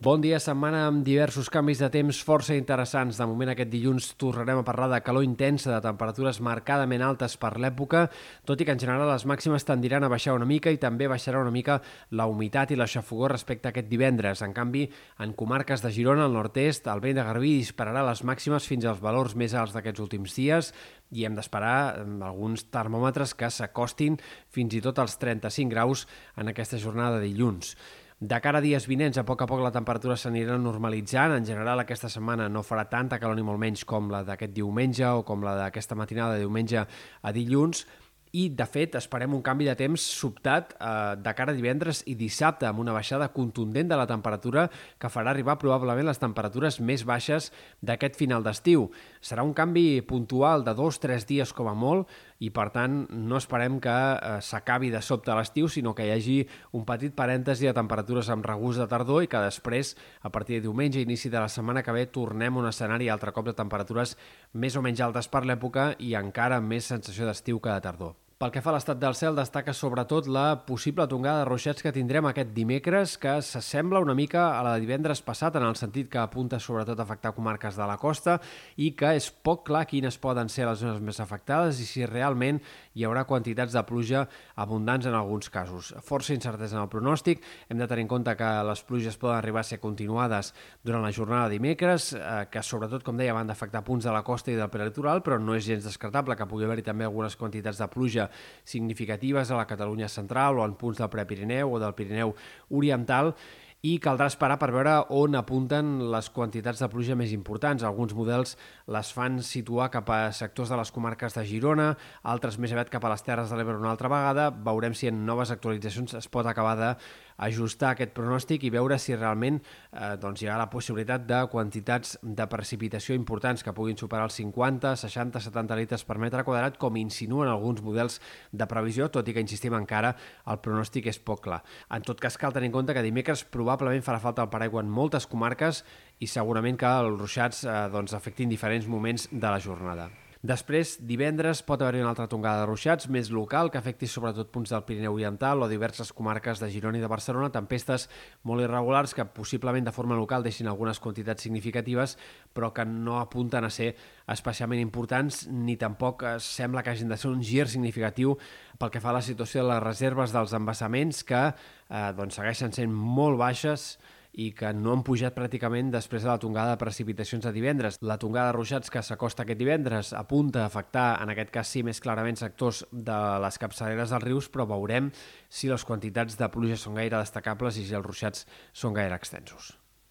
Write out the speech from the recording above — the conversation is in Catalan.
Bon dia, setmana amb diversos canvis de temps força interessants. De moment aquest dilluns tornarem a parlar de calor intensa, de temperatures marcadament altes per l'època, tot i que en general les màximes tendiran a baixar una mica i també baixarà una mica la humitat i la respecte a aquest divendres. En canvi, en comarques de Girona, al nord-est, el vent de Garbí dispararà les màximes fins als valors més alts d'aquests últims dies i hem d'esperar alguns termòmetres que s'acostin fins i tot als 35 graus en aquesta jornada de dilluns. De cara a dies vinents, a poc a poc la temperatura s'anirà normalitzant. En general, aquesta setmana no farà tanta calor ni molt menys com la d'aquest diumenge o com la d'aquesta matinada de diumenge a dilluns, i, de fet, esperem un canvi de temps sobtat eh, de cara a divendres i dissabte, amb una baixada contundent de la temperatura que farà arribar probablement les temperatures més baixes d'aquest final d'estiu. Serà un canvi puntual de dos, tres dies com a molt i, per tant, no esperem que eh, s'acabi de sobte l'estiu, sinó que hi hagi un petit parèntesi de temperatures amb regús de tardor i que després, a partir de diumenge, inici de la setmana que ve, tornem a un escenari altre cop de temperatures més o menys altes per l'època i encara amb més sensació d'estiu que de tardor. Pel que fa a l'estat del cel, destaca sobretot la possible tongada de ruixats que tindrem aquest dimecres, que s'assembla una mica a la de divendres passat, en el sentit que apunta sobretot a afectar comarques de la costa i que és poc clar quines poden ser les zones més afectades i si realment hi haurà quantitats de pluja abundants en alguns casos. Força incertesa en el pronòstic, hem de tenir en compte que les pluges poden arribar a ser continuades durant la jornada de dimecres, eh, que sobretot, com deia, van d'afectar punts de la costa i del prelitoral, però no és gens descartable que pugui haver-hi també algunes quantitats de pluja significatives a la Catalunya central o en punts del Prepirineu o del Pirineu Oriental i caldrà esperar per veure on apunten les quantitats de pluja més importants. Alguns models les fan situar cap a sectors de les comarques de Girona, altres més aviat cap a les Terres de l'Ebre una altra vegada. Veurem si en noves actualitzacions es pot acabar d'ajustar aquest pronòstic i veure si realment eh, doncs hi ha la possibilitat de quantitats de precipitació importants que puguin superar els 50, 60, 70 litres per metre quadrat, com insinuen alguns models de previsió, tot i que, insistim, encara el pronòstic és poc clar. En tot cas, cal tenir en compte que dimecres probablement farà falta el paraigua en moltes comarques i segurament que els ruixats eh, doncs, afectin diferents moments de la jornada. Després, divendres, pot haver-hi una altra tongada de ruixats, més local, que afecti sobretot punts del Pirineu Oriental o diverses comarques de Girona i de Barcelona, tempestes molt irregulars que possiblement de forma local deixin algunes quantitats significatives, però que no apunten a ser especialment importants, ni tampoc sembla que hagin de ser un gir significatiu pel que fa a la situació de les reserves dels embassaments, que eh, doncs, segueixen sent molt baixes, i que no han pujat pràcticament després de la tongada de precipitacions de divendres. La tongada de ruixats que s'acosta aquest divendres apunta a afectar, en aquest cas sí, més clarament sectors de les capçaleres dels rius, però veurem si les quantitats de pluja són gaire destacables i si els ruixats són gaire extensos.